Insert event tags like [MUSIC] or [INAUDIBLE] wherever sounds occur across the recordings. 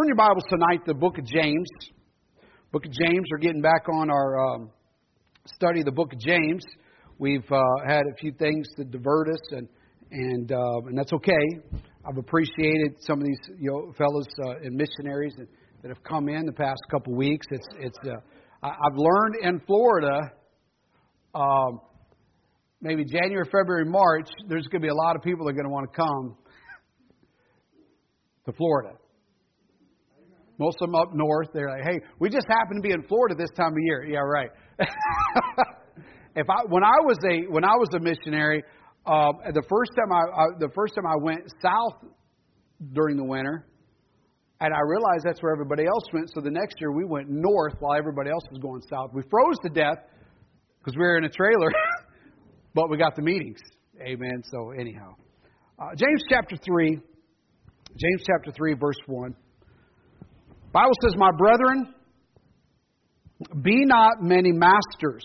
Turn your Bibles tonight to the book of James. Book of James. We're getting back on our um, study of the book of James. We've uh, had a few things to divert us, and and uh, and that's okay. I've appreciated some of these you know, fellows uh, and missionaries that, that have come in the past couple weeks. It's it's uh, I, I've learned in Florida. Um, maybe January, February, March, there's going to be a lot of people that are going to want to come to Florida. Most of them up north, they're like, "Hey, we just happen to be in Florida this time of year." Yeah, right. [LAUGHS] if I when I was a when I was a missionary, uh, the first time I, I the first time I went south during the winter, and I realized that's where everybody else went. So the next year we went north while everybody else was going south. We froze to death because we were in a trailer, [LAUGHS] but we got the meetings. Amen. So anyhow, uh, James chapter three, James chapter three, verse one. Bible says, My brethren, be not many masters,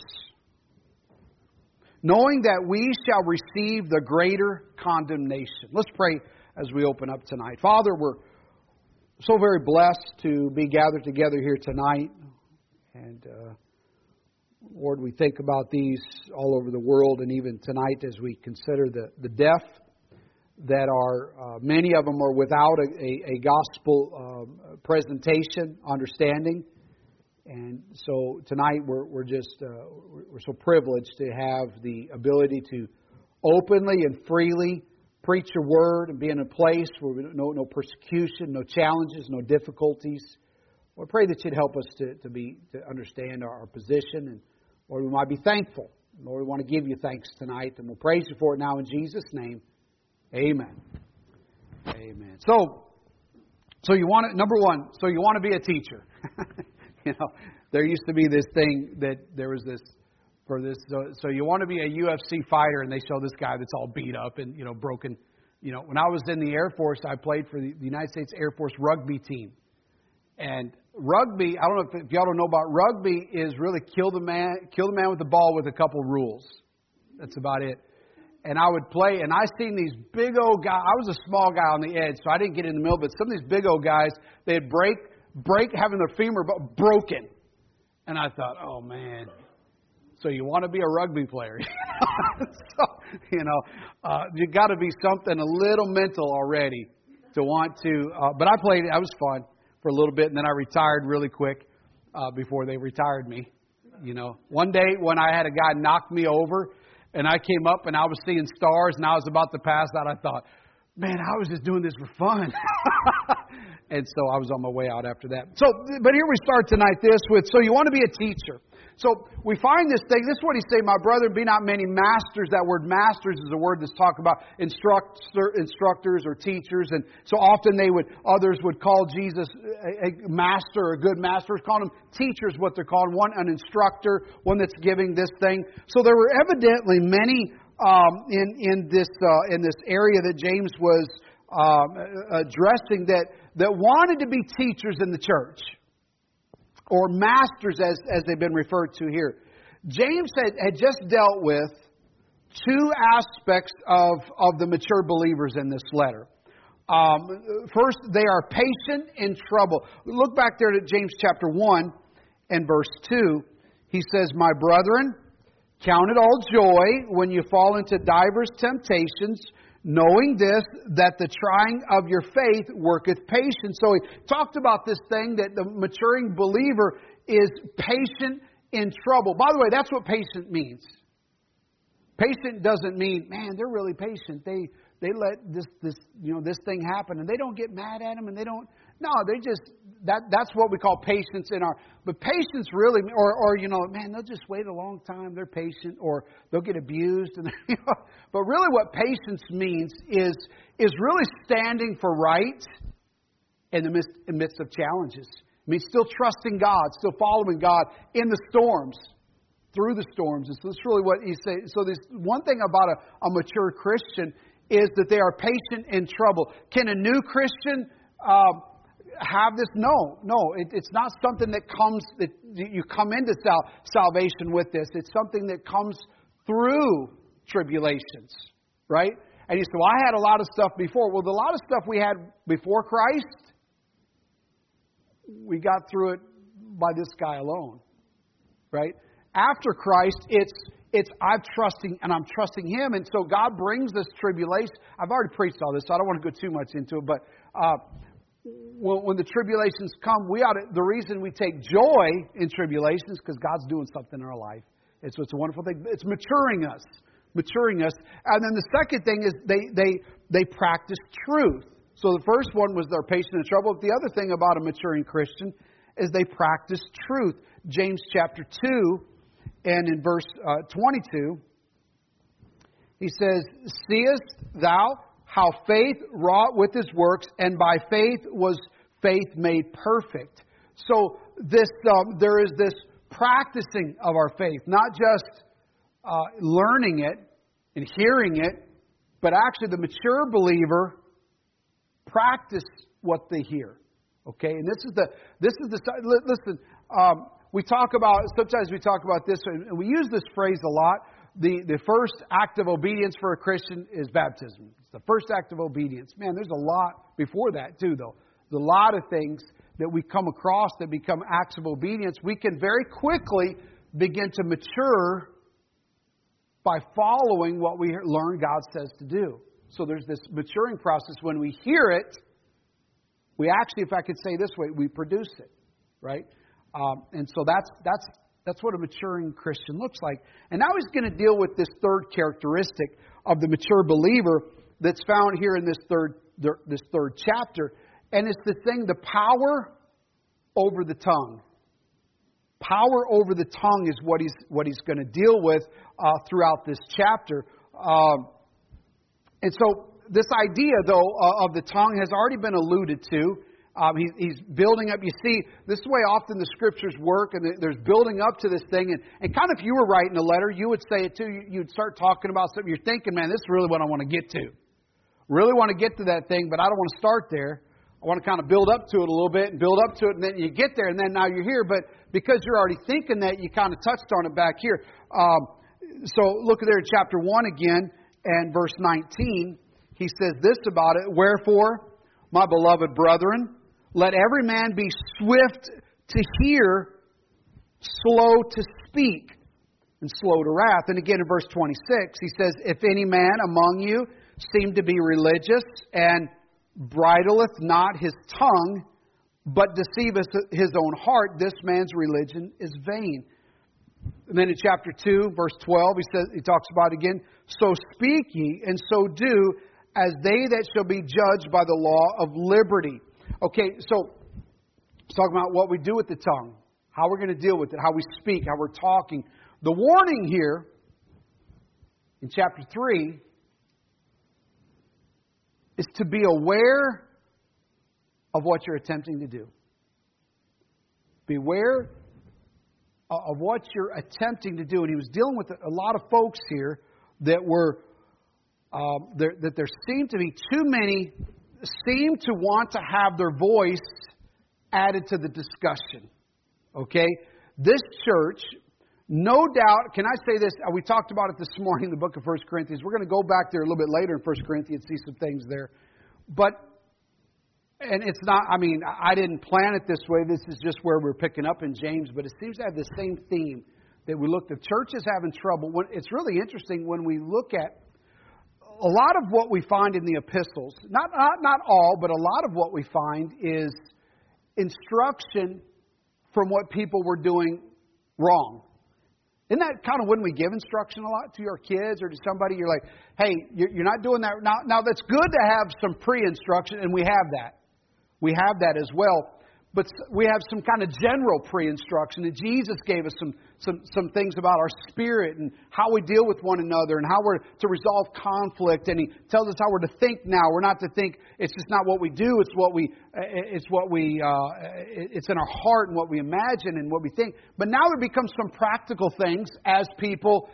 knowing that we shall receive the greater condemnation. Let's pray as we open up tonight. Father, we're so very blessed to be gathered together here tonight. And uh, Lord, we think about these all over the world, and even tonight as we consider the, the deaf that are, uh, many of them are without a, a, a gospel uh, presentation, understanding. And so tonight we're, we're just, uh, we're so privileged to have the ability to openly and freely preach your word and be in a place where no, no persecution, no challenges, no difficulties. Lord, pray that you'd help us to, to, be, to understand our, our position and Lord, we might be thankful. Lord, we want to give you thanks tonight and we'll praise you for it now in Jesus' name. Amen. Amen. So, so you want to, number one, so you want to be a teacher. [LAUGHS] you know, there used to be this thing that there was this for this. So, so you want to be a UFC fighter, and they show this guy that's all beat up and you know broken. You know, when I was in the Air Force, I played for the, the United States Air Force rugby team, and rugby. I don't know if, if y'all don't know about rugby is really kill the man, kill the man with the ball with a couple rules. That's about it and I would play, and I seen these big old guys. I was a small guy on the edge, so I didn't get in the middle. But some of these big old guys, they'd break, break having their femur broken, and I thought, oh man. So you want to be a rugby player? [LAUGHS] [LAUGHS] so you know, uh, you got to be something a little mental already to want to. Uh, but I played. I was fun for a little bit, and then I retired really quick uh, before they retired me. You know, one day when I had a guy knock me over and I came up and I was seeing stars and I was about to pass out, I thought, man, I was just doing this for fun. [LAUGHS] and so I was on my way out after that. So, but here we start tonight this with, so you want to be a teacher. So we find this thing. This is what he's saying, my brother, be not many masters. That word masters is a word that's talked about instructor, instructors or teachers. And so often they would, others would call Jesus a, master, a good master. Call them teachers, what they're called. One, an instructor, one that's giving this thing. So there were evidently many um, in, in, this, uh, in this area that James was um, addressing that, that wanted to be teachers in the church or masters as, as they've been referred to here. James had, had just dealt with two aspects of, of the mature believers in this letter. Um, first, they are patient in trouble. Look back there to James chapter 1 and verse 2. He says, My brethren, count it all joy when you fall into divers temptations, knowing this, that the trying of your faith worketh patience. So he talked about this thing that the maturing believer is patient in trouble. By the way, that's what patient means. Patient doesn't mean, man, they're really patient. They they let this this you know this thing happen and they don't get mad at him and they don't no, they just that that's what we call patience in our but patience really or or you know, man, they'll just wait a long time, they're patient, or they'll get abused [LAUGHS] and you know, but really what patience means is is really standing for right in the midst, in midst of challenges. I mean still trusting God, still following God in the storms, through the storms. And so that's really what he's saying. So there's one thing about a, a mature Christian is that they are patient in trouble. Can a new Christian uh, have this? No, no. It, it's not something that comes that you come into sal- salvation with this. It's something that comes through tribulations, right? And you say, "Well, I had a lot of stuff before." Well, the lot of stuff we had before Christ we got through it by this guy alone. Right? After Christ, it's it's I'm trusting and I'm trusting Him, and so God brings this tribulation. I've already preached all this, so I don't want to go too much into it. But uh, when, when, the tribulations come, we ought to, the reason we take joy in tribulations because God's doing something in our life. It's, it's a wonderful thing. It's maturing us, maturing us. And then the second thing is they they they practice truth. So the first one was they're patient in trouble. But The other thing about a maturing Christian is they practice truth. James chapter 2 and in verse uh, 22, he says, Seest thou how faith wrought with his works, and by faith was faith made perfect. So this, um, there is this practicing of our faith, not just uh, learning it and hearing it, but actually the mature believer practice what they hear. Okay, and this is the this is the listen. Um, we talk about sometimes we talk about this, and we use this phrase a lot. The the first act of obedience for a Christian is baptism. It's the first act of obedience. Man, there's a lot before that too, though. There's a lot of things that we come across that become acts of obedience. We can very quickly begin to mature by following what we learn God says to do. So there's this maturing process. When we hear it, we actually, if I could say this way, we produce it, right? Um, and so that's that's that's what a maturing Christian looks like. And now he's going to deal with this third characteristic of the mature believer that's found here in this third this third chapter, and it's the thing, the power over the tongue. Power over the tongue is what he's what he's going to deal with uh, throughout this chapter. Um, and so, this idea, though, uh, of the tongue has already been alluded to. Um, he, he's building up. You see, this is the way often the scriptures work, and there's building up to this thing. And, and kind of, if you were writing a letter, you would say it too. You'd start talking about something. You're thinking, man, this is really what I want to get to. Really want to get to that thing, but I don't want to start there. I want to kind of build up to it a little bit and build up to it, and then you get there, and then now you're here. But because you're already thinking that, you kind of touched on it back here. Um, so look there in chapter 1 again and verse 19, he says this about it Wherefore, my beloved brethren, let every man be swift to hear, slow to speak, and slow to wrath. And again in verse 26, he says, If any man among you seem to be religious and bridleth not his tongue, but deceiveth his own heart, this man's religion is vain. And then in chapter 2, verse 12, he says he talks about again, so speak ye and so do as they that shall be judged by the law of liberty. Okay, so talking about what we do with the tongue, how we're going to deal with it, how we speak, how we're talking. The warning here in chapter 3 is to be aware of what you're attempting to do. Beware of what you're attempting to do. And he was dealing with a lot of folks here that were um, there, that there seemed to be too many seem to want to have their voice added to the discussion. Okay, this church, no doubt. Can I say this? Uh, we talked about it this [LAUGHS] morning in the book of First Corinthians. We're going to go back there a little bit later in First Corinthians, see some things there. But and it's not, I mean, I didn't plan it this way. This is just where we're picking up in James, but it seems to have the same theme that we look. The church is having trouble. When, It's really interesting when we look at a lot of what we find in the epistles, not, not, not all, but a lot of what we find is instruction from what people were doing wrong. Isn't that kind of when we give instruction a lot to your kids or to somebody? You're like, hey, you're not doing that. Now, now that's good to have some pre instruction, and we have that. We have that as well. But we have some kind of general pre instruction. And Jesus gave us some, some, some things about our spirit and how we deal with one another and how we're to resolve conflict. And He tells us how we're to think now. We're not to think it's just not what we do, it's what we, it's what we, uh, it's in our heart and what we imagine and what we think. But now there becomes some practical things as people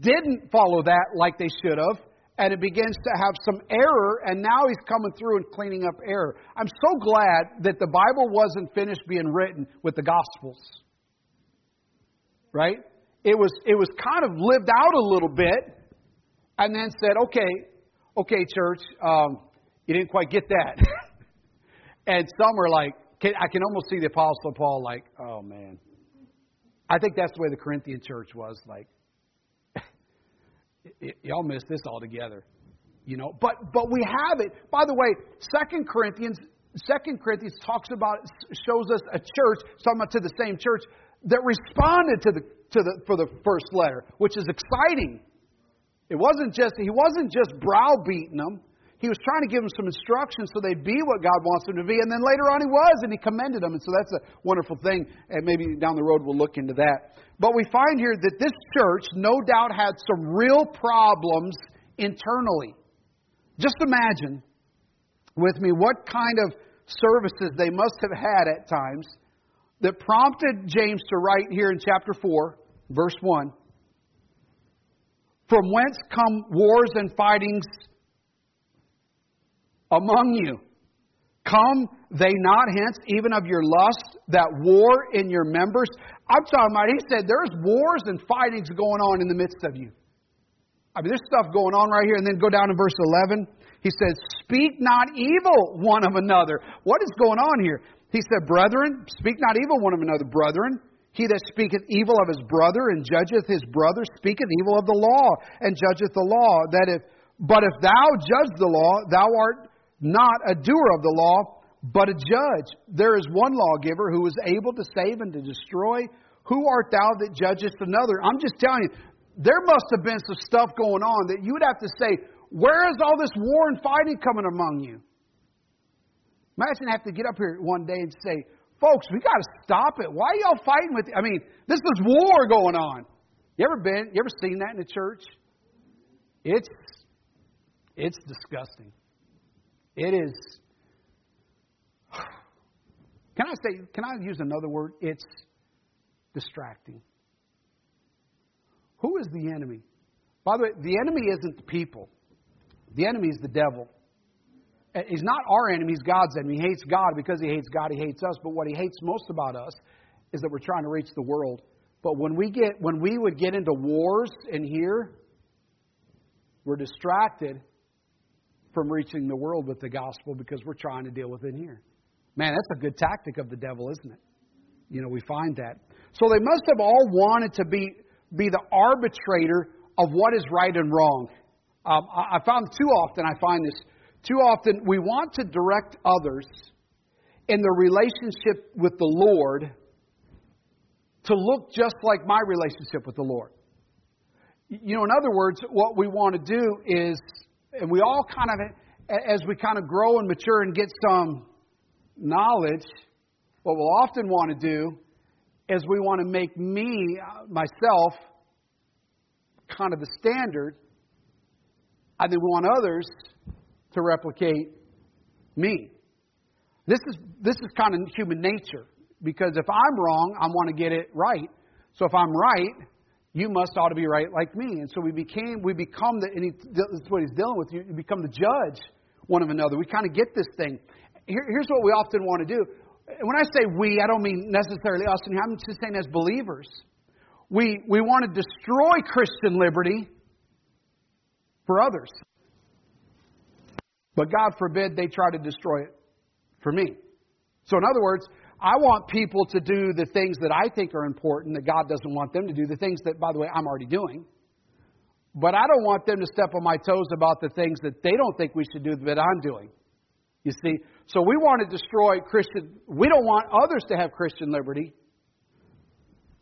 didn't follow that like they should have and it begins to have some error, and now he's coming through and cleaning up error. I'm so glad that the Bible wasn't finished being written with the Gospels. Right? It was, it was kind of lived out a little bit, and then said, okay, okay, church, um, you didn't quite get that. [LAUGHS] and some were like, can, I can almost see the Apostle Paul like, oh man. I think that's the way the Corinthian church was. Like, y'all missed this altogether. You know, but but we have it. By the way, Second Corinthians, Second Corinthians talks about shows us a church talking about to the same church that responded to the to the for the first letter, which is exciting. It wasn't just he wasn't just browbeating them. He was trying to give them some instructions so they'd be what God wants them to be. And then later on he was, and he commended them. And so that's a wonderful thing. And maybe down the road we'll look into that. But we find here that this church no doubt had some real problems internally. Just imagine with me what kind of services they must have had at times that prompted James to write here in chapter 4, verse 1 From whence come wars and fightings among you. Come they not hence, even of your lust, that war in your members? I'm talking about, he said, there's wars and fightings going on in the midst of you. I mean, there's stuff going on right here. And then go down to verse 11. He says, Speak not evil one of another. What is going on here? He said, Brethren, speak not evil one of another, brethren. He that speaketh evil of his brother and judgeth his brother speaketh evil of the law and judgeth the law. That if, but if thou judge the law, thou art not a doer of the law, but a judge. There is one lawgiver who is able to save and to destroy. Who art thou that judgest another? I'm just telling you, there must have been some stuff going on that you would have to say, where is all this war and fighting coming among you? Imagine have to get up here one day and say, folks, we got to stop it. Why are y'all fighting with? I mean, this is war going on. You ever been? You ever seen that in the church? It's it's disgusting. It is. [SIGHS] Can I say? Can I use another word? It's distracting. Who is the enemy? By the way, the enemy isn't the people. The enemy is the devil. Uh, he's not our enemy, he's God's enemy. He hates God because he hates God, he hates us. But what he hates most about us is that we're trying to reach the world. But when we get when we would get into wars in here, we're distracted from reaching the world with the gospel because we're trying to deal with it here. Man, that's a good tactic of the devil, isn't it? You know, we find that. So they must have all wanted to be be the arbitrator of what is right and wrong. Um, I, I found too often, I find this, too often we want to direct others in their relationship with the Lord to look just like my relationship with the Lord. You know, in other words, what we want to do is, and we all kind of, as we kind of grow and mature and get some knowledge, what we'll often want to do is we want to make me, uh, myself, kind of the standard, and then we want others to replicate me. This is this is kind of human nature because if I'm wrong, I want to get it right. So if I'm right, you must ought to be right like me. And so we became we become the and he, that's what he's dealing with. You become the judge one of another. We kind of get this thing. Here, here's what we often want to do. When I say we, I don't mean necessarily us, and I'm just saying as believers. We, we want to destroy Christian liberty for others. But God forbid they try to destroy it for me. So, in other words, I want people to do the things that I think are important that God doesn't want them to do, the things that, by the way, I'm already doing. But I don't want them to step on my toes about the things that they don't think we should do that I'm doing. You see? So we want to destroy Christian, we don't want others to have Christian liberty.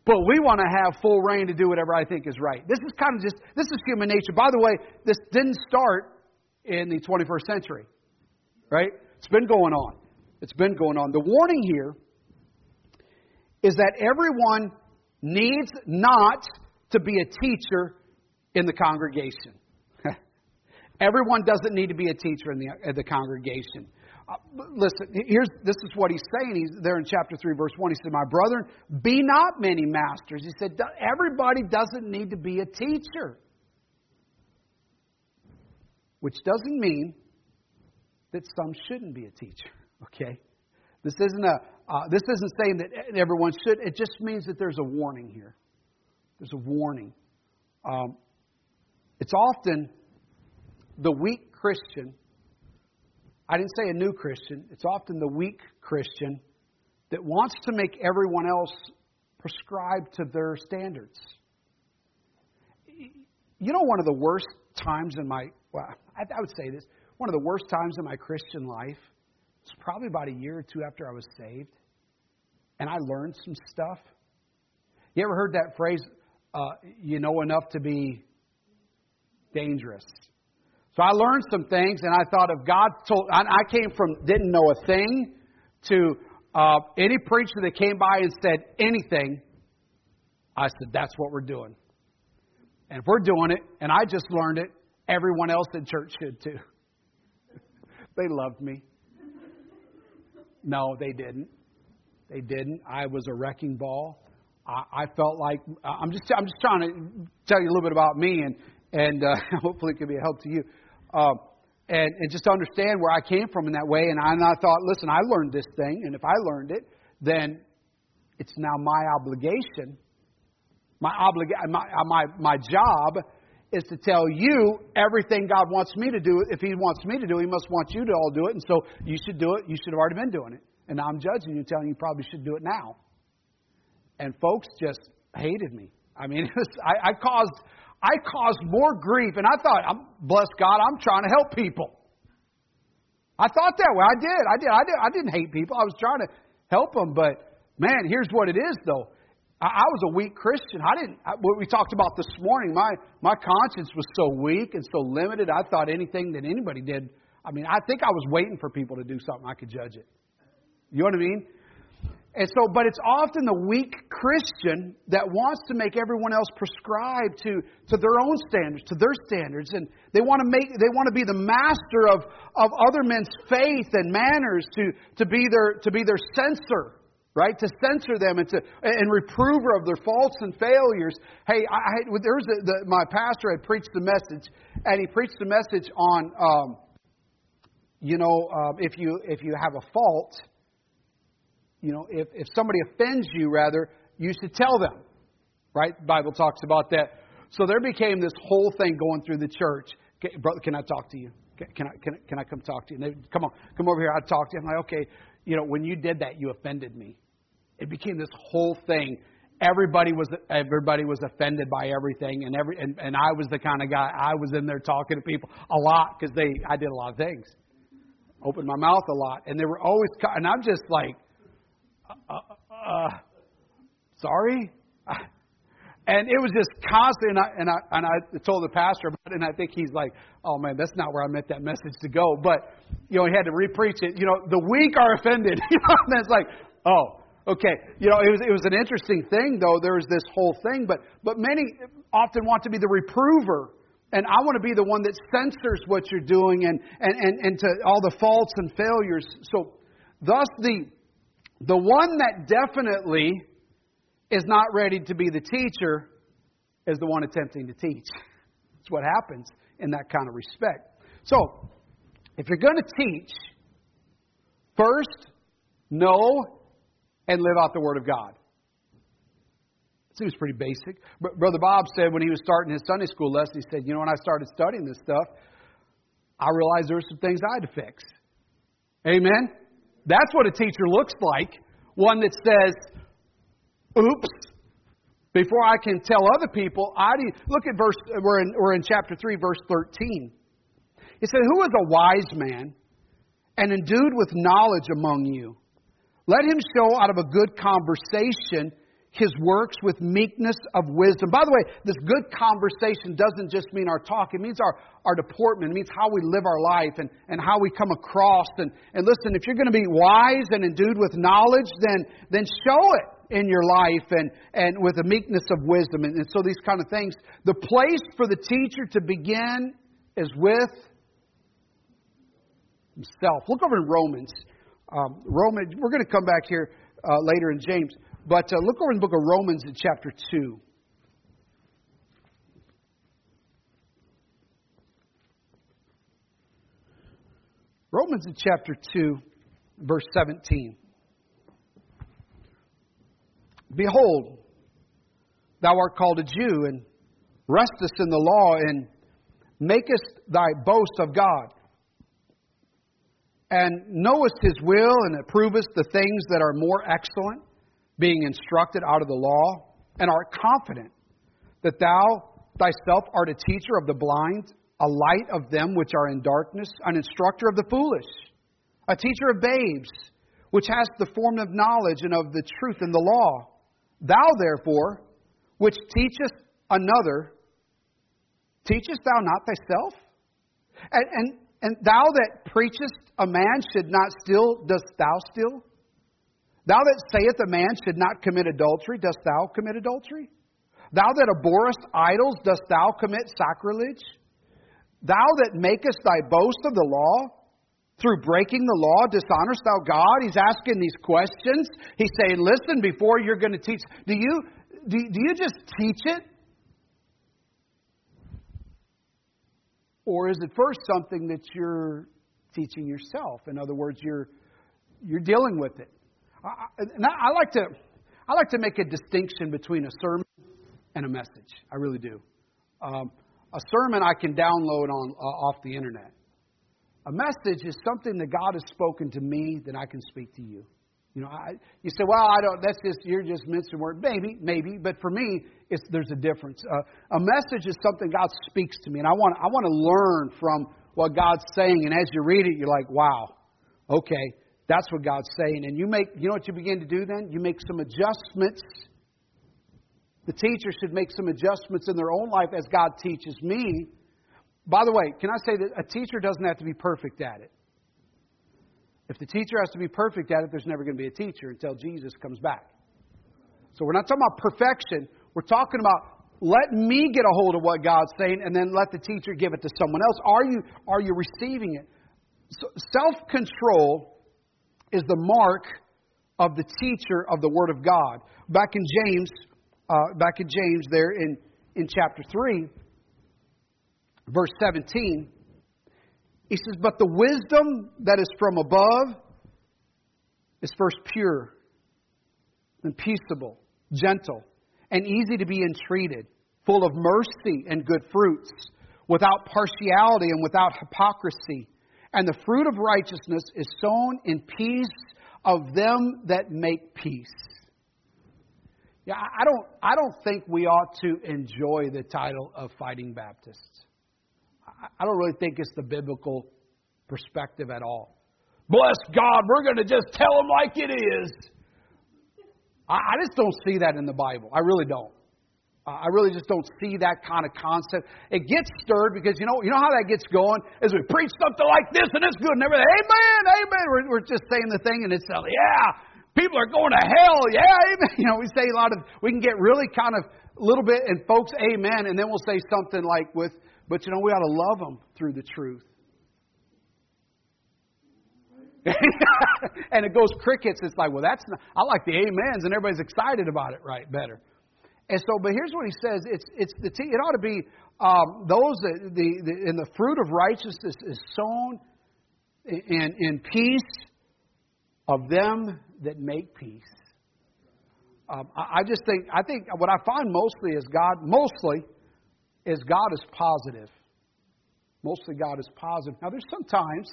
But we want to have full reign to do whatever I think is right. This is kind of just, this is human nature. By the way, this didn't start in the 21st century, right? It's been going on. It's been going on. The warning here is that everyone needs not to be a teacher in the congregation. [LAUGHS] everyone doesn't need to be a teacher in the, in the congregation. Uh, listen, here's this is what he's saying. He's there in chapter 3, verse 1. He said, My brethren, be not many masters. He said, Everybody doesn't need to be a teacher. Which doesn't mean that some shouldn't be a teacher. [LAUGHS] Okay? This isn't a uh, this isn't saying that everyone should. It just means that there's a warning here. There's a warning. Um, it's often the weak Christian I didn't say a new Christian. It's often the weak Christian that wants to make everyone else prescribe to their standards. You know, one of the worst times in my, well, I, I would say this, one of the worst times in my Christian life was probably about a year or two after I was saved. And I learned some stuff. You ever heard that phrase, uh, you know enough to be dangerous? So I learned some things, and I thought if God told, I, I came from didn't know a thing to uh, any preacher that came by and said anything, I said, that's what we're doing. And if we're doing it, and I just learned it, everyone else in church should too. [LAUGHS] they loved me. No, they didn't. They didn't. I was a wrecking ball. I, I felt like I'm just I'm just trying to tell you a little bit about me, and and uh, [LAUGHS] hopefully it can be a help to you. Um, and, and just understand where I came from in that way. And I, and I thought, listen, I learned this thing, and if I learned it, then it's now my obligation. My, obliga- my, my, my job is to tell you everything God wants me to do. If He wants me to do, He must want you to all do it. And so you should do it. You should have already been doing it. And I'm judging you, telling you, you probably should do it now. And folks just hated me. I mean, [LAUGHS] was, I, I caused I caused more grief. And I thought, I'm bless God, I'm trying to help people. I thought that way. I did. I did. I did. I didn't hate people. I was trying to help them. But man, here's what it is, though. I, I was a weak Christian. I didn't. I, what we talked about this morning, my my conscience was so weak and so limited. I thought anything that anybody did. I mean, I think I was waiting for people to do something I could judge it. You know what I mean? And so, but it's often the weak Christian that wants to make everyone else prescribe to, to their own standards, to their standards. And they want to make, they want to be the master of, of other men's faith and manners to, to be their, to be their censor, right? To censor them and to, and reprover of their faults and failures. Hey, I, I there was a, the, my pastor had preached the message and he preached the message on, um, you know, uh, if you, if you have a fault, you know, if, if somebody offends you, rather, you should tell them. Right? The Bible talks about that. So there became this whole thing going through the church. Okay, brother, can I talk to you? Can, I, can, I, can I come talk to you? And they, come on, come over here. I'll talk to you. I'm like, okay, you know, when you did that, you offended me. It became this whole thing. Everybody was everybody was offended by everything, and every and, and I was the kind of guy I was in there talking to people a lot because they I did a lot of things, opened my mouth a lot, and they were always and I'm just like uh, uh, sorry? [LAUGHS] And it was just constant, and I, and I, and I told the pastor about it, and I think he's like, oh man, that's not where I meant that message to go. But, you know, he had to repreach it. You know, the weak are offended. [LAUGHS] You know, and it's like, oh, okay. You know, it was, it was an interesting thing, though. There was this whole thing, but, but many often want to be the reprover. And I want to be the one that censors what you're doing and, and, and, and to all the faults and failures. So, thus, the, the one that definitely is not ready to be the teacher is the one attempting to teach. That's what happens in that kind of respect. So, if you're going to teach, first know and live out the Word of God. It seems pretty basic. Brother Bob said when he was starting his Sunday school lesson, he said, You know, when I started studying this stuff, I realized there were some things I had to fix. Amen? That's what a teacher looks like. One that says, oops, before I can tell other people, I look at verse, we're in, we're in chapter 3, verse 13. He said, Who is a wise man and endued with knowledge among you? Let him show out of a good conversation his works with meekness of wisdom. By the way, this good conversation doesn't just mean our talk, it means our, our deportment, it means how we live our life and, and how we come across. And, and listen, if you're going to be wise and endued with knowledge, then, then show it in your life and, and with a meekness of wisdom. And, and so these kind of things. The place for the teacher to begin is with himself. Look over in Romans. Um, Roman, we're going to come back here uh, later in James. But uh, look over in the book of Romans in chapter 2. Romans in chapter 2, verse 17. Behold, thou art called a Jew, and restest in the law, and makest thy boast of God. And knowest his will, and approvest the things that are more excellent, being instructed out of the law, and art confident that thou thyself art a teacher of the blind, a light of them which are in darkness, an instructor of the foolish, a teacher of babes, which has the form of knowledge and of the truth in the law. Thou, therefore, which teachest another, teachest thou not thyself? And, and, and thou that preachest a man should not steal, dost thou steal? Thou that sayest a man should not commit adultery, dost thou commit adultery? Thou that abhorrest idols, dost thou commit sacrilege? Thou that makest thy boast of the law, through breaking the law, dishonorest thou God? He's asking these questions. He's saying, listen, before you're going to teach, do you, do, do you just teach it? Or is it first something that you're teaching yourself? In other words, you're, you're dealing with it. I, I, I like to, I like to make a distinction between a sermon and a message. I really do. Um, a sermon I can download on uh, off the internet. A message is something that God has spoken to me that I can speak to you. You know, I, you say, well, I don't. That's just you're just mincing words. Maybe, maybe, but for me, it's, there's a difference. Uh, a message is something God speaks to me, and I want I want to learn from what God's saying. And as you read it, you're like, wow, okay, that's what God's saying. And you make, you know what you begin to do then? You make some adjustments the teacher should make some adjustments in their own life as God teaches me. By the way, can I say that a teacher doesn't have to be perfect at it? If the teacher has to be perfect at it, there's never going to be a teacher until Jesus comes back. So we're not talking about perfection. We're talking about let me get a hold of what God's saying and then let the teacher give it to someone else. Are you, are you receiving it? So Self control is the mark of the teacher of the Word of God. Back in James uh, back in James there in, in chapter 3, verse 17, he says, But the wisdom that is from above is first pure and peaceable, gentle, and easy to be entreated, full of mercy and good fruits, without partiality and without hypocrisy. And the fruit of righteousness is sown in peace of them that make peace. Yeah, I don't, I don't think we ought to enjoy the title of fighting Baptists. I don't really think it's the biblical perspective at all. Bless God, we're going to just tell them like it is. I just don't see that in the Bible. I really don't. I really just don't see that kind of concept. It gets stirred because you know, you know how that gets going is we preach something like this and it's good and everything. Amen, amen. We're, we're just saying the thing and it's uh, yeah, people are going to hell. Yeah, amen. [LAUGHS] You know, we say a lot of, we can get really kind of a little bit, and folks, amen, and then we'll say something like with, but you know, we ought to love them through the truth. [LAUGHS] and it goes crickets. It's like, well, that's not, I like the amens, and everybody's excited about it, right? Better. And so, but here's what he says: it's it's the it ought to be um, those that the, the in the fruit of righteousness is sown in in peace of them that make peace. Um, I, I just think I think what I find mostly is God mostly is God is positive. Mostly God is positive. Now there's sometimes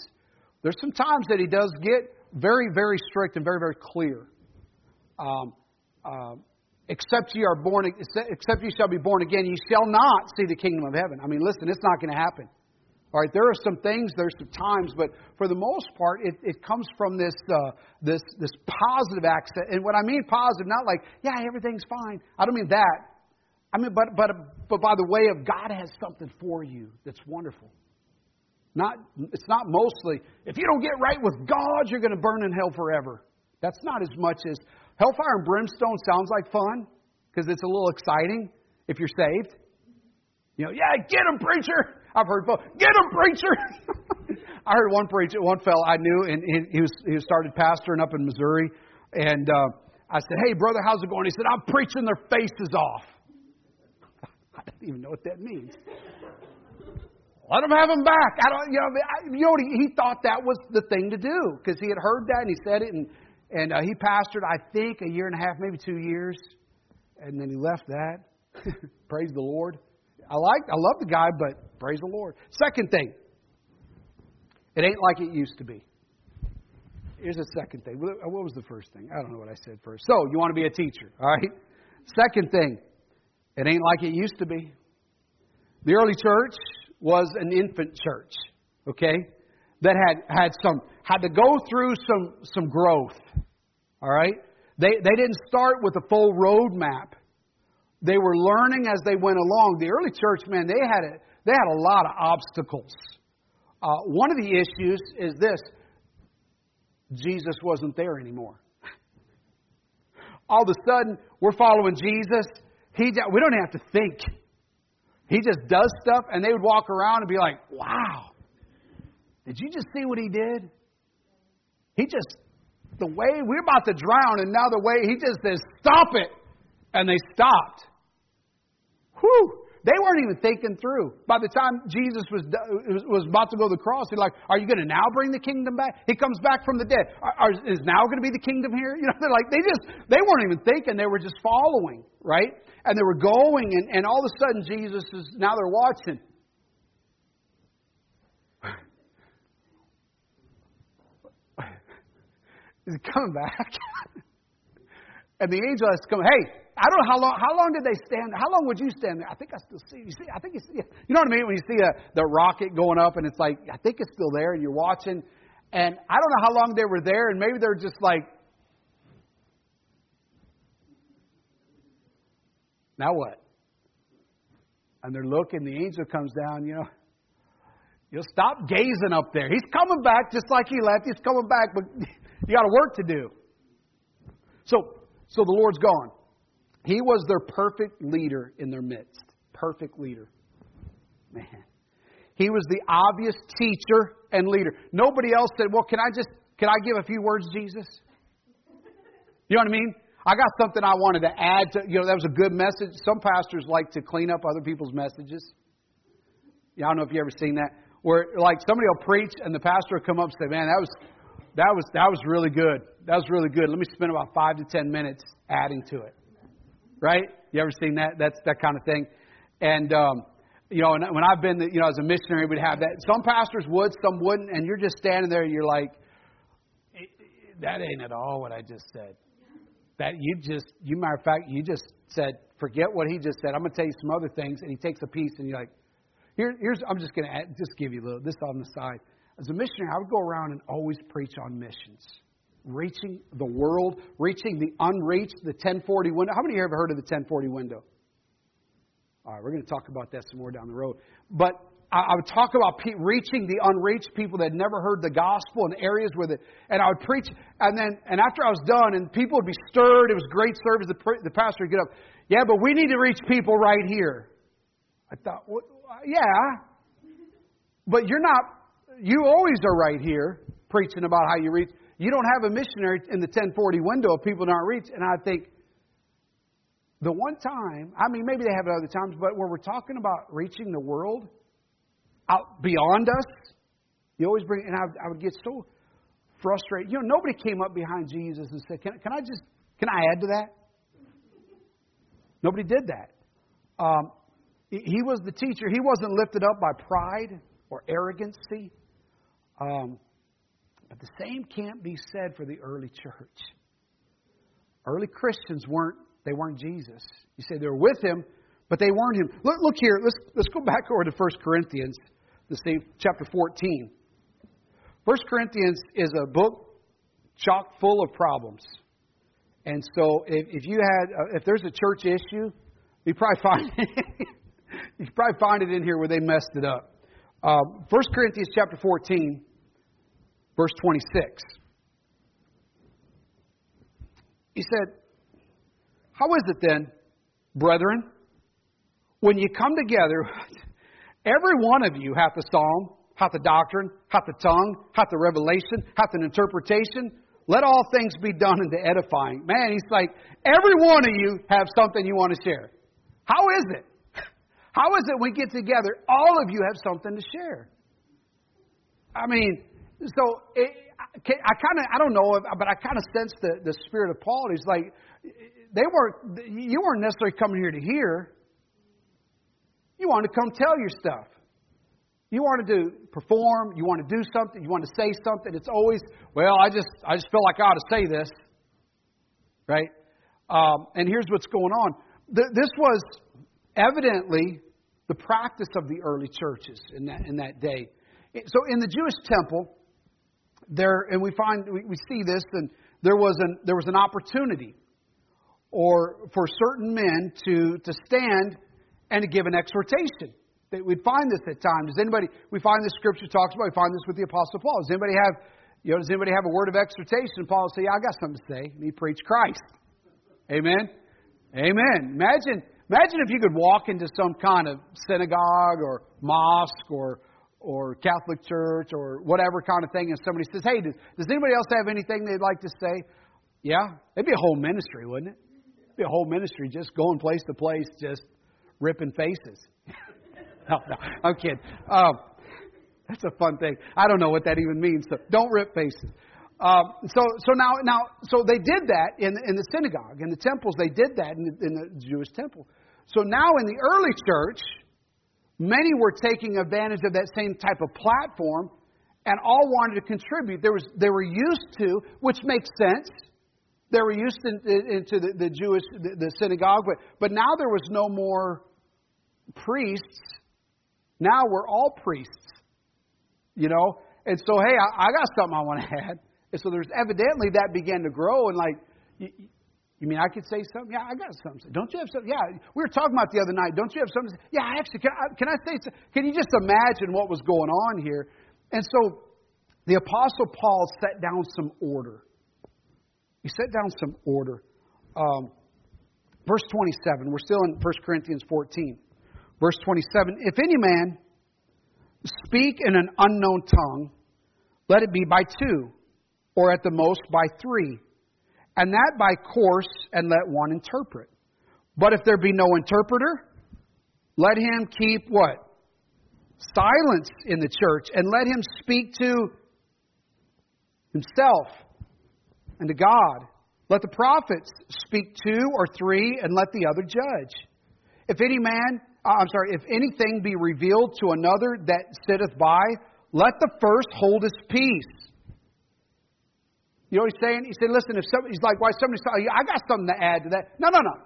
there's some times that He does get very very strict and very very clear. Um, uh, except ye are born, except ye shall be born again, ye shall not see the kingdom of heaven. I mean, listen, it's not going to happen. All right, there are some things, there's some times, but for the most part, it, it comes from this, uh, this, this positive accent. And what I mean positive, not like, yeah, everything's fine. I don't mean that. I mean, but, but, but by the way of God has something for you that's wonderful. Not, it's not mostly, if you don't get right with God, you're going to burn in hell forever. That's not as much as hellfire and brimstone sounds like fun because it's a little exciting if you're saved. You know, yeah, get him, preacher. I've heard folks, get him, preacher. [LAUGHS] I heard one preacher, one fellow I knew, and he was he started pastoring up in Missouri, and uh, I said, "Hey, brother, how's it going?" He said, "I'm preaching their faces off." [LAUGHS] I don't even know what that means. Let them have them back. I don't, you know, I, you know he, he thought that was the thing to do because he had heard that and he said it, and and uh, he pastored, I think, a year and a half, maybe two years, and then he left that. [LAUGHS] Praise the Lord. I like, I love the guy, but praise the Lord. Second thing, it ain't like it used to be. here's the second thing. What was the first thing? I don't know what I said first. So, you want to be a teacher, all right? Second thing, it ain't like it used to be. The early church was an infant church, okay? That had had some had to go through some some growth. All right? They they didn't start with a full roadmap. They were learning as they went along. The early church, man, they had a, they had a lot of obstacles. Uh, one of the issues is this: Jesus wasn't there anymore. All of a sudden, we're following Jesus. He we don't have to think. He just does stuff, and they would walk around and be like, "Wow, did you just see what he did? He just the way we're about to drown, and now the way he just says, "Stop it," and they stopped. Whew! They weren't even thinking through. By the time Jesus was was about to go to the cross, he's like, "Are you going to now bring the kingdom back?" He comes back from the dead. Are, is now going to be the kingdom here? [LAUGHS] You know, they're like they just they weren't even thinking. They were just following, right? And they were going, and, and all of a sudden Jesus is now they're watching. Is he coming back? [LAUGHS] and the angel has to come. Hey, I don't know how long. How long did they stand? How long would you stand there? I think I still see. You see, I think you see. You know what I mean? When you see a, the rocket going up, and it's like I think it's still there, and you're watching. And I don't know how long they were there, and maybe they're just like, now what? And they're looking. The angel comes down. You know, you'll stop gazing up there. He's coming back just like he left. He's coming back, but [LAUGHS] you got a work to do. So, so the Lord's gone. He was their perfect leader in their midst. Perfect leader. Man. He was the obvious teacher and leader. Nobody else said, Well, can I just can I give a few words, Jesus? You know what I mean? I got something I wanted to add to you know, that was a good message. Some pastors like to clean up other people's messages. Yeah, I don't know if you ever seen that. Where like somebody will preach and the pastor will come up and say, Man, that was that was that was really good. That was really good. Let me spend about five to ten minutes adding to it right? You ever seen that? That's that kind of thing. And um, you know, and when I've been, you know, as a missionary, we'd have that. Some pastors would, some wouldn't, and you're just standing there. You're like, that ain't at all what I just said. That you just, you matter of fact, you just said, forget what he just said. I'm going to tell you some other things, and he takes a piece, and you're like, here, here's. I'm just going to just give you a little this on the side. As a missionary, I would go around and always preach on missions reaching the world, reaching the unreached, the 1040 window. How many here have heard of the 1040 window? All right, we're going to talk about that some more down the road. But I, would talk about pe- reaching the unreached people that had never heard the gospel in areas where the, and I would preach, and then, and after I was done, and people would be stirred. It was great service. The, the pastor would get up, yeah, but we need to reach people right here. I thought, well, yeah, but you're not. You always are right here preaching about how you reach. You don't have a missionary in the 1040 window of people not reached. And I think the one time, I mean, maybe they have it other times, but where we're talking about reaching the world out beyond us, you always bring, and I, I would get so frustrated. You know, nobody came up behind Jesus and said, Can, can I just, can I add to that? Nobody did that. Um, he was the teacher. He wasn't lifted up by pride or arrogancy. Um, but the same can't be said for the early church. Early Christians weren't they weren't Jesus. You say they were with him, but they weren't him. Look, look here. Let's let's go back over to 1 Corinthians, the same chapter 14. 1 Corinthians is a book chock full of problems. And so if, if you had uh, if there's a church issue, you probably find [LAUGHS] you probably find it in here where they messed it up. Um, 1 Corinthians chapter 14 verse 26. He said, How is it then, brethren, when you come together, [LAUGHS] every one of you hath a psalm, hath a doctrine, hath a tongue, hath a revelation, hath an interpretation? Let all things be done into edifying. Man, he's like, every one of you have something you want to share. How is it? [LAUGHS] How is it we get together, all of you have something to share? I mean, so it, I kind of I don't know, but I kind of sense the the spirit of Paul. He's like, they weren't you weren't necessarily coming here to hear. You wanted to come tell your stuff. You wanted to perform, you want to do something, you want to say something, it's always, well, I just I just feel like I ought to say this. Right? Um, and here's what's going on. Th- this was evidently the practice of the early churches in that in that day. So in the Jewish temple, there and we find we, we see this, and there was an there was an opportunity or for certain men to to stand and to give an exhortation. That We'd find this at times. Does anybody, we find this scripture talks about, we find this with the Apostle Paul. Does anybody have, you know, does anybody have a word of exhortation? Paul will say, yeah, I got something to say. And he preached Christ. Amen? Amen. Imagine, imagine if you could walk into some kind of synagogue or mosque or, or Catholic church or whatever kind of thing, and somebody says, hey, does, does anybody else have anything they'd like to say? Yeah? It'd be a whole ministry, wouldn't it? It'd be a whole ministry just going place to place, just ripping faces. [LAUGHS] no, no, I'm kidding. Um, that's a fun thing. I don't know what that even means. So don't rip faces. Um, so, so now, now, so they did that in in the synagogue, in the temples. They did that in the, in the Jewish temple. So now, in the early church, many were taking advantage of that same type of platform, and all wanted to contribute. There was they were used to, which makes sense. They were used to, into the, the Jewish the, the synagogue, but but now there was no more priests now we're all priests. You know? And so, hey, I, I got something I want to [LAUGHS] add. And so there's evidently that began to grow and like, you, mean I could say something? Yeah, I got something. Don't you have something? Yeah, we were talking about the other night. Don't you have something? Yeah, actually, can I, can I say something? Can you just imagine what was going on here? And so the Apostle Paul set down some order. He set down some order. Um, verse 27, we're still in 1 Corinthians 14. Verse 27 If any man speak in an unknown tongue, let it be by two, or at the most by three, and that by course, and let one interpret. But if there be no interpreter, let him keep what? Silence in the church, and let him speak to himself and to God. Let the prophets speak two or three, and let the other judge. If any man uh, I'm sorry, if anything be revealed to another that sitteth by, let the first hold his peace. You know what he's saying? He said, listen, if somebody, he's like, why somebody's telling you, I got something to add to that. No, no, no.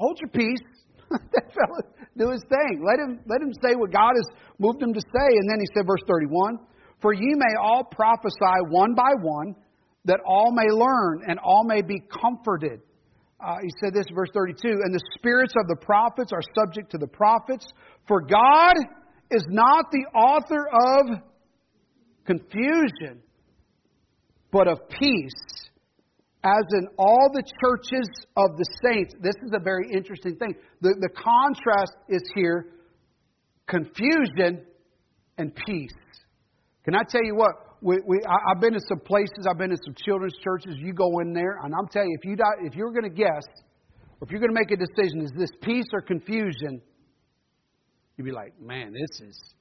Hold your peace. [LAUGHS] that fellow do his thing. Let him, let him say what God has moved him to say. And then he said, verse 31, For ye may all prophesy one by one, that all may learn and all may be comforted. Uh, he said this, verse 32, and the spirits of the prophets are subject to the prophets, for God is not the author of confusion, but of peace, as in all the churches of the saints. This is a very interesting thing. The, the contrast is here confusion and peace. Can I tell you what? we, we, I, have been in some places. I've been in some children's churches. You go in there, and I'm telling you, if you if you're going to guess, or if you're going to make a decision, is this peace or confusion? You'd be like, man, this is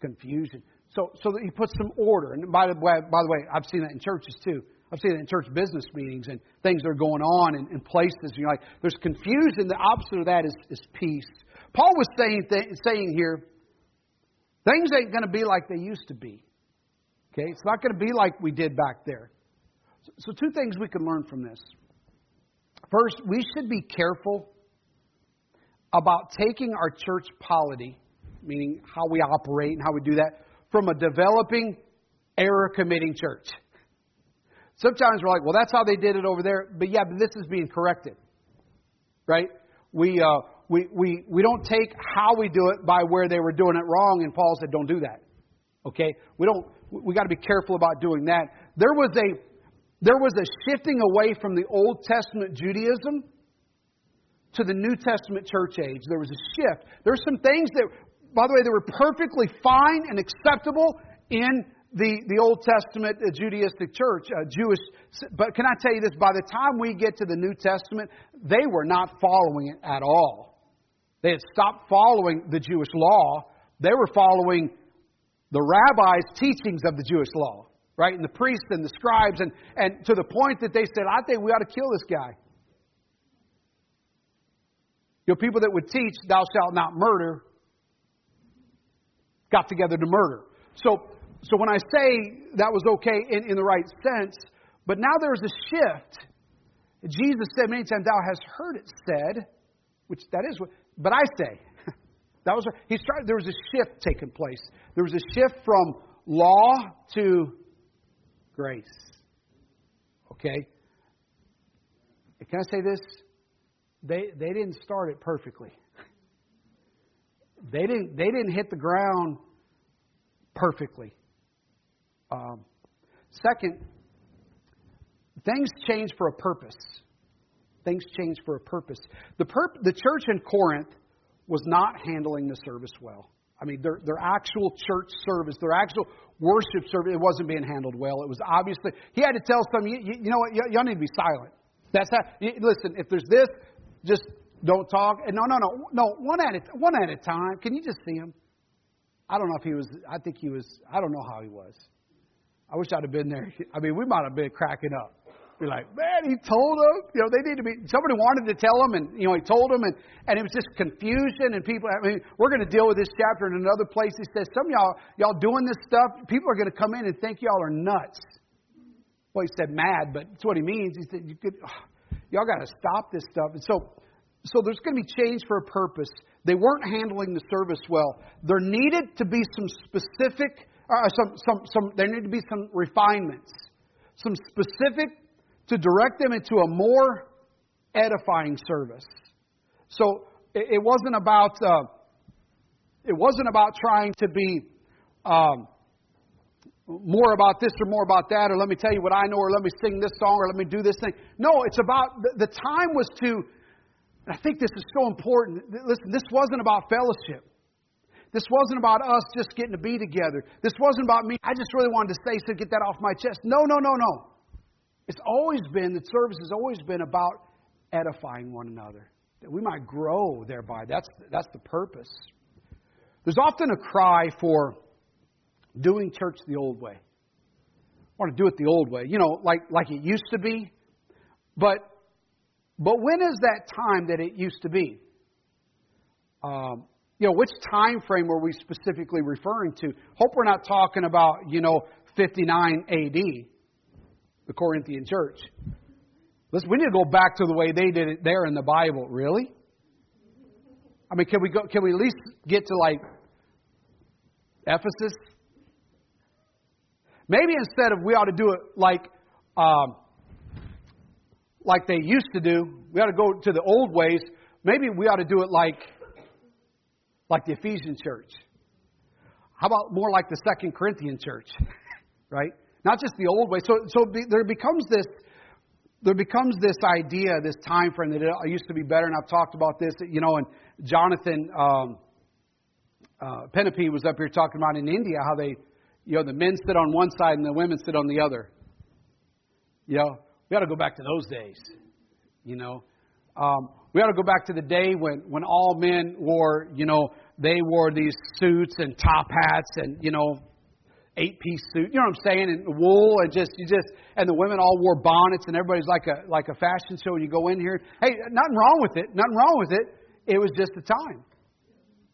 confusion. So, so that he puts some order. And by the way, by the way, I've seen that in churches too. I've seen it in church business meetings and things that are going on in, in places. You're like, there's confusion. The opposite of that is, is peace. Paul was saying th- saying here, things ain't going to be like they used to be. Okay? It's not going to be like we did back there. So, two things we can learn from this. First, we should be careful about taking our church polity, meaning how we operate and how we do that, from a developing, error committing church. Sometimes we're like, well, that's how they did it over there. But yeah, but this is being corrected. Right? We, uh, we, we, we don't take how we do it by where they were doing it wrong, and Paul said, don't do that. Okay? We don't we got to be careful about doing that. There was a there was a shifting away from the Old Testament Judaism to the New Testament church age. There was a shift. There's some things that, by the way, they were perfectly fine and acceptable in the, the Old Testament uh, Judaistic church, uh, Jewish. But can I tell you this? By the time we get to the New Testament, they were not following it at all. They had stopped following the Jewish law. They were following the rabbis' teachings of the Jewish law, right? And the priests and the scribes, and, and to the point that they said, I think we ought to kill this guy. You know, people that would teach, thou shalt not murder, got together to murder. So, so when I say that was okay in, in the right sense, but now there's a shift. Jesus said many times, Thou hast heard it said, which that is what, but I say. [LAUGHS] that was, he started, there was a shift taking place. There was a shift from law to grace. Okay? Can I say this? They, they didn't start it perfectly. They didn't, they didn't hit the ground perfectly. Um, second, things change for a purpose. Things change for a purpose. The, perp- the church in Corinth was not handling the service well. I mean, their, their actual church service, their actual worship service, it wasn't being handled well. It was obviously, he had to tell some, you, you, know what, y'all need to be silent. That's how, listen, if there's this, just don't talk. No, no, no, no, one at a, one at a time. Can you just see him? I don't know if he was, I think he was, I don't know how he was. I wish I'd have been there. [LAUGHS] I mean, we might have been cracking up. Be like, man, he told them. You know, they need to be. Somebody wanted to tell him, and you know, he told them, and and it was just confusion. And people. I mean, we're going to deal with this chapter in another place. He says, some y'all, y'all doing this stuff. People are going to come in and think y'all are nuts. Well, he said mad, but that's what he means. He said, you could, [SIGHS] y'all got to stop this stuff. And so, so there's going to be change for a purpose. They weren't handling the service well. There needed to be some specific, uh, some, some, some. There needed to be some refinements, some specific to direct them into a more edifying service. So it, it wasn't about uh, it wasn't about trying to be um, more about this or more about that, or let me tell you what I know, or let me sing this song, or let me do this thing. No, it's about the, the time was to. I think this is so important. Listen, this wasn't about fellowship. This wasn't about us just getting to be together. This wasn't about me. I just really wanted to say so get that off my chest. No, no, no, no. It's always been, the service has always been about edifying one another, that we might grow thereby. That's, that's the purpose. There's often a cry for doing church the old way. I want to do it the old way, you know, like, like it used to be. But, but when is that time that it used to be? Um, you know, which time frame were we specifically referring to? Hope we're not talking about, you know, 59 AD the Corinthian church. Listen, we need to go back to the way they did it there in the Bible. Really? I mean, can we go? Can we at least get to like Ephesus? Maybe instead of we ought to do it like um, like they used to do, we ought to go to the old ways. Maybe we ought to do it like like the Ephesian church. How about more like the Second Corinthian church, [LAUGHS] right? Not just the old way. So, so there becomes this there becomes this idea, this time frame that it used to be better, and I've talked about this, you know, and Jonathan um, uh, Penepe was up here talking about in India how they, you know, the men sit on one side and the women sit on the other. You know, we got to go back to those days, you know. Um, we ought to go back to the day when, when all men wore, you know, they wore these suits and top hats and, you know, eight piece suit, you know what I'm saying, and wool and just you just and the women all wore bonnets and everybody's like a like a fashion show and you go in here. Hey, nothing wrong with it. Nothing wrong with it. It was just a time.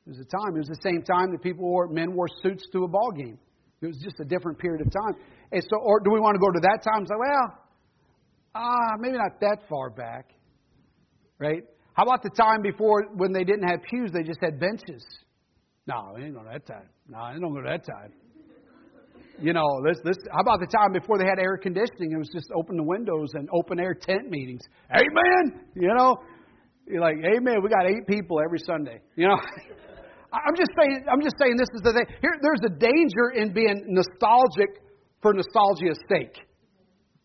It was a time. It was the same time that people wore men wore suits to a ball game. It was just a different period of time. And so or do we want to go to that time? It's like, well, ah, maybe not that far back. Right? How about the time before when they didn't have pews, they just had benches? No, we ain't going to that time. No, I don't go to that time. You know, this this how about the time before they had air conditioning? It was just open the windows and open air tent meetings. Amen. You know, you're like, Amen. We got eight people every Sunday. You know. [LAUGHS] I'm just saying. I'm just saying. This is the thing. Here, there's a danger in being nostalgic for nostalgia's sake,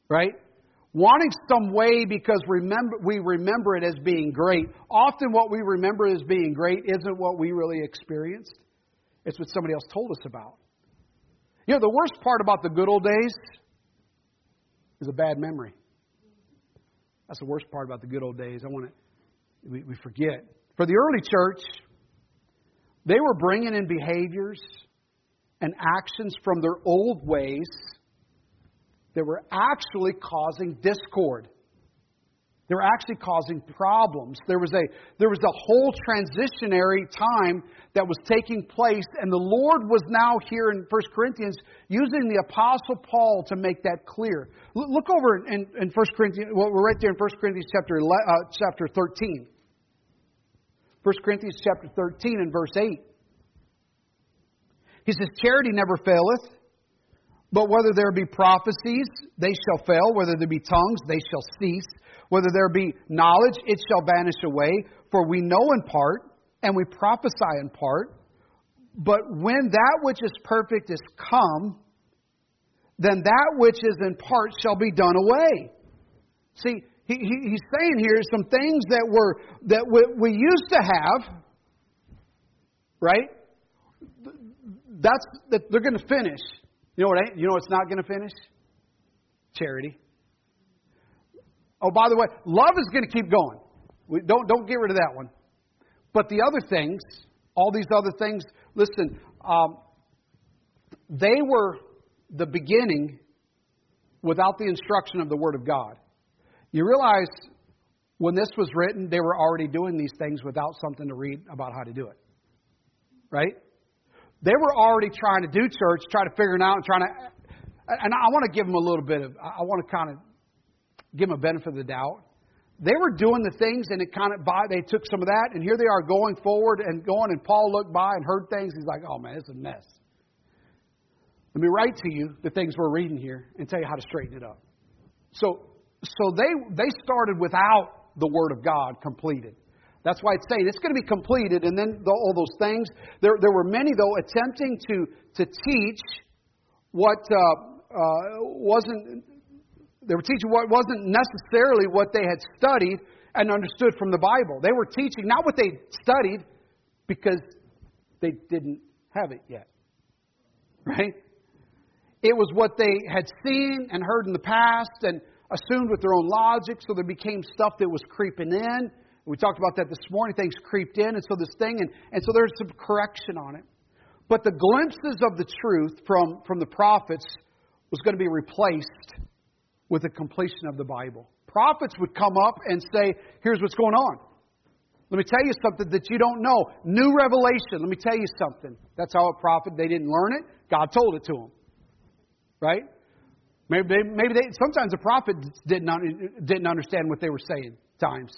right? Wanting some way because remember we remember it as being great. Often, what we remember as being great isn't what we really experienced. It's what somebody else told us about. You know, the worst part about the good old days is a bad memory. That's the worst part about the good old days. I want to, we, we forget. For the early church, they were bringing in behaviors and actions from their old ways that were actually causing discord. They were actually causing problems. There was a there was a whole transitionary time that was taking place, and the Lord was now here in 1 Corinthians using the Apostle Paul to make that clear. Look over in, in 1 Corinthians, well, we're right there in 1 Corinthians chapter, uh, chapter 13. 1 Corinthians chapter 13 and verse 8. He says, Charity never faileth, but whether there be prophecies, they shall fail. Whether there be tongues, they shall cease. Whether there be knowledge, it shall vanish away. For we know in part, and we prophesy in part. But when that which is perfect is come, then that which is in part shall be done away. See, he, he, he's saying here some things that were that we, we used to have, right? That's that they're going to finish. You know what? You know what's not going to finish? Charity. Oh, by the way, love is going to keep going. We, don't don't get rid of that one. But the other things, all these other things, listen, um, they were the beginning without the instruction of the Word of God. You realize when this was written, they were already doing these things without something to read about how to do it. Right? They were already trying to do church, trying to figure it out, and trying to. And I want to give them a little bit of. I want to kind of give them a benefit of the doubt. They were doing the things, and it kind of by they took some of that, and here they are going forward and going. And Paul looked by and heard things. He's like, "Oh man, it's a mess." Let me write to you the things we're reading here and tell you how to straighten it up. So, so they they started without the Word of God completed. That's why it's saying it's going to be completed, and then the, all those things. There, there were many though attempting to to teach what uh, uh, wasn't they were teaching what wasn't necessarily what they had studied and understood from the Bible. They were teaching not what they studied because they didn't have it yet. Right? It was what they had seen and heard in the past and assumed with their own logic, so there became stuff that was creeping in. We talked about that this morning. Things creeped in, and so this thing, and, and so there's some correction on it. But the glimpses of the truth from, from the prophets was going to be replaced with the completion of the Bible. Prophets would come up and say, Here's what's going on. Let me tell you something that you don't know. New revelation. Let me tell you something. That's how a prophet, they didn't learn it. God told it to them. Right? Maybe maybe they, sometimes a prophet didn't, didn't understand what they were saying times.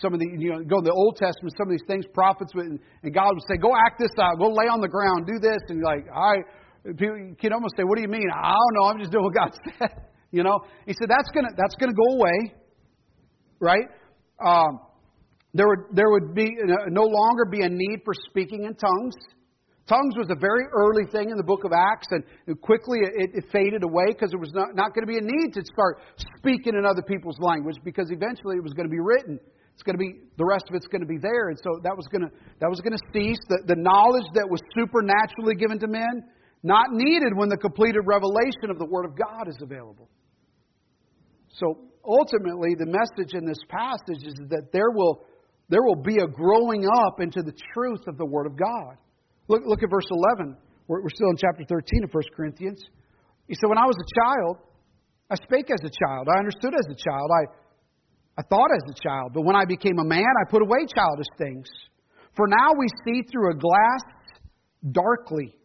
Some of the, you know, go in the Old Testament, some of these things, prophets would, and God would say, go act this out, go lay on the ground, do this. And you're like, all right. People, you can almost say, what do you mean? I don't know, I'm just doing what God [LAUGHS] said. You know, he said that's gonna that's gonna go away, right? Um, there would there would be no longer be a need for speaking in tongues. Tongues was a very early thing in the book of Acts, and quickly it, it faded away because there was not, not going to be a need to start speaking in other people's language because eventually it was going to be written. It's going to be the rest of it's going to be there, and so that was going to that was going to cease. The, the knowledge that was supernaturally given to men not needed when the completed revelation of the Word of God is available. So ultimately, the message in this passage is that there will, there will be a growing up into the truth of the Word of God. Look, look at verse 11. We're, we're still in chapter 13 of 1 Corinthians. He said, When I was a child, I spake as a child. I understood as a child. I, I thought as a child. But when I became a man, I put away childish things. For now we see through a glass darkly,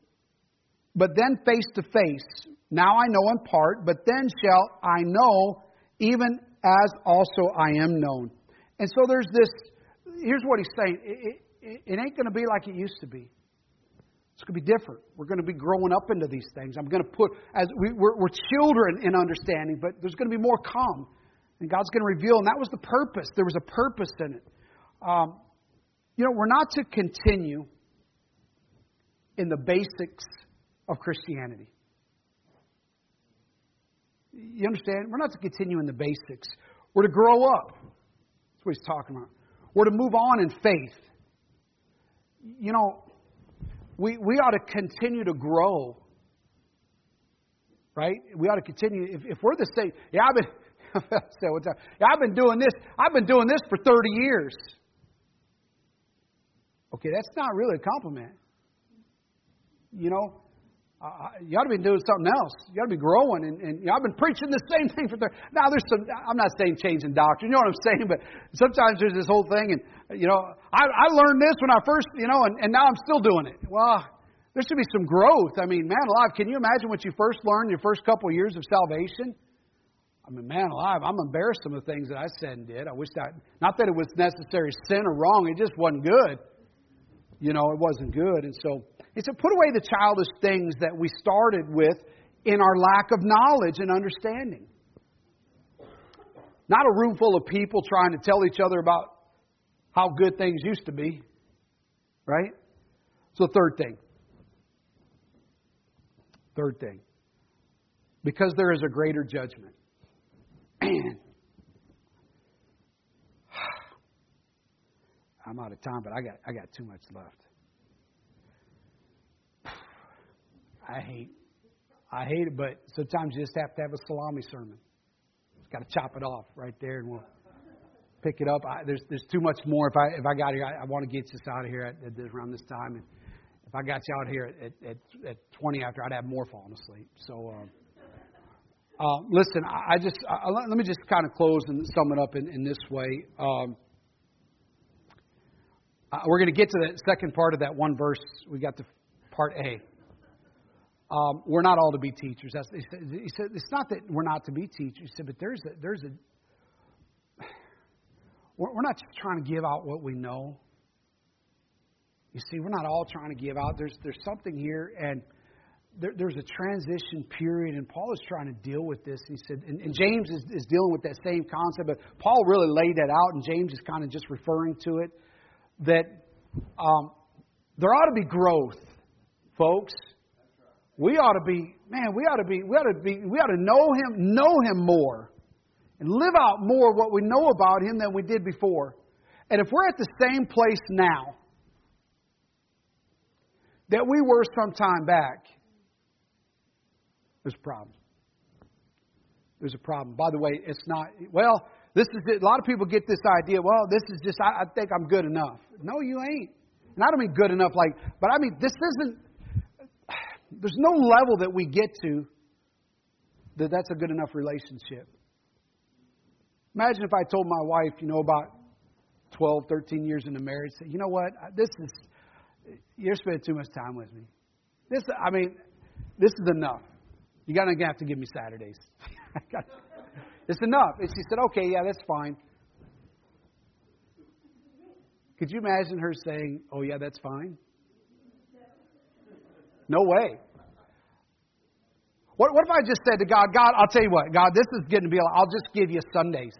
but then face to face. Now I know in part, but then shall I know even as also I am known. And so there's this, here's what he's saying it, it, it ain't going to be like it used to be. It's going to be different. We're going to be growing up into these things. I'm going to put, as we, we're, we're children in understanding, but there's going to be more come. And God's going to reveal, and that was the purpose. There was a purpose in it. Um, you know, we're not to continue in the basics of Christianity. You understand? We're not to continue in the basics. We're to grow up. That's what he's talking about. We're to move on in faith. You know, we, we ought to continue to grow. Right? We ought to continue. If, if we're the same, yeah, I've been. [LAUGHS] I've been doing this. I've been doing this for 30 years. Okay, that's not really a compliment. You know, uh, you ought to be doing something else. You ought to be growing. And, and you know, I've been preaching the [LAUGHS] same thing for 30. Now, there's some, I'm not saying changing doctrine, you know what I'm saying, but sometimes there's this whole thing, and, you know, I, I learned this when I first, you know, and, and now I'm still doing it. Well, there should be some growth. I mean, man alive, can you imagine what you first learned your first couple of years of salvation? I mean, man alive, I'm embarrassed some of the things that I said and did. I wish that, not that it was necessary sin or wrong, it just wasn't good. You know, it wasn't good. And so, he said, put away the childish things that we started with in our lack of knowledge and understanding. Not a room full of people trying to tell each other about how good things used to be. Right? So, third thing. Third thing. Because there is a greater judgment. [SIGHS] I'm out of time, but I got I got too much left. I hate, I hate it, but sometimes you just have to have a salami sermon. Just got to chop it off right there, and we'll pick it up. I, there's there's too much more. If I if I got here, I, I want to get this out of here at, at this, around this time. And if I got you out here at at, at 20 after, I'd have more falling asleep. So. Uh, uh, listen, I, I just let, let, me just kind of close and sum it up in, in this way. Um, uh, we're going to get to the second part of that one verse. We got the part A. Um, we're not all to be teachers. That's, he, said, he said it's not that we're not to be teachers. He said, but there's a, there's a we're, we're not just trying to give out what we know. You see, we're not all trying to give out. There's there's something here, and there, there's a transition period, and Paul is trying to deal with this. He said, and, and James is, is dealing with that same concept, but Paul really laid that out, and James is kind of just referring to it. That um, there ought to be growth, folks. We ought to be, man, we ought to be, we ought to be, we ought to know him, know him more, and live out more what we know about him than we did before. And if we're at the same place now that we were some time back, there's a problem. There's a problem. By the way, it's not, well, this is it. A lot of people get this idea, well, this is just, I, I think I'm good enough. No, you ain't. And I don't mean good enough like, but I mean, this isn't, there's no level that we get to that that's a good enough relationship. Imagine if I told my wife, you know, about 12, 13 years into marriage, say, you know what, this is, you're spending too much time with me. This, I mean, this is enough. You're going to have to give me Saturdays. [LAUGHS] it's enough. And she said, okay, yeah, that's fine. Could you imagine her saying, oh, yeah, that's fine? No way. What, what if I just said to God, God, I'll tell you what, God, this is getting to be, I'll just give you Sundays.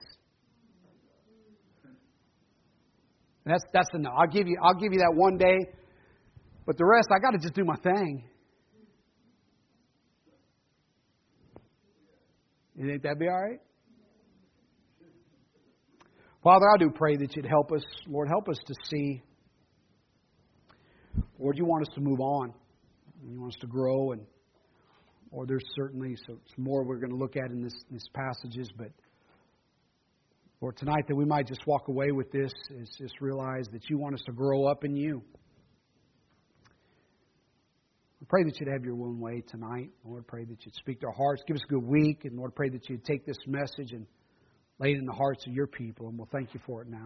that's, that's enough. I'll give you, I'll give you that one day, but the rest, I got to just do my thing. You think that'd be all right? Father, I do pray that you'd help us. Lord, help us to see. Lord, you want us to move on. You want us to grow, and or there's certainly some more we're going to look at in this these passages, but or tonight that we might just walk away with this is just realize that you want us to grow up in you. I pray that you'd have your own way tonight. Lord, pray that you'd speak to our hearts. Give us a good week. And Lord, pray that you'd take this message and lay it in the hearts of your people. And we'll thank you for it now.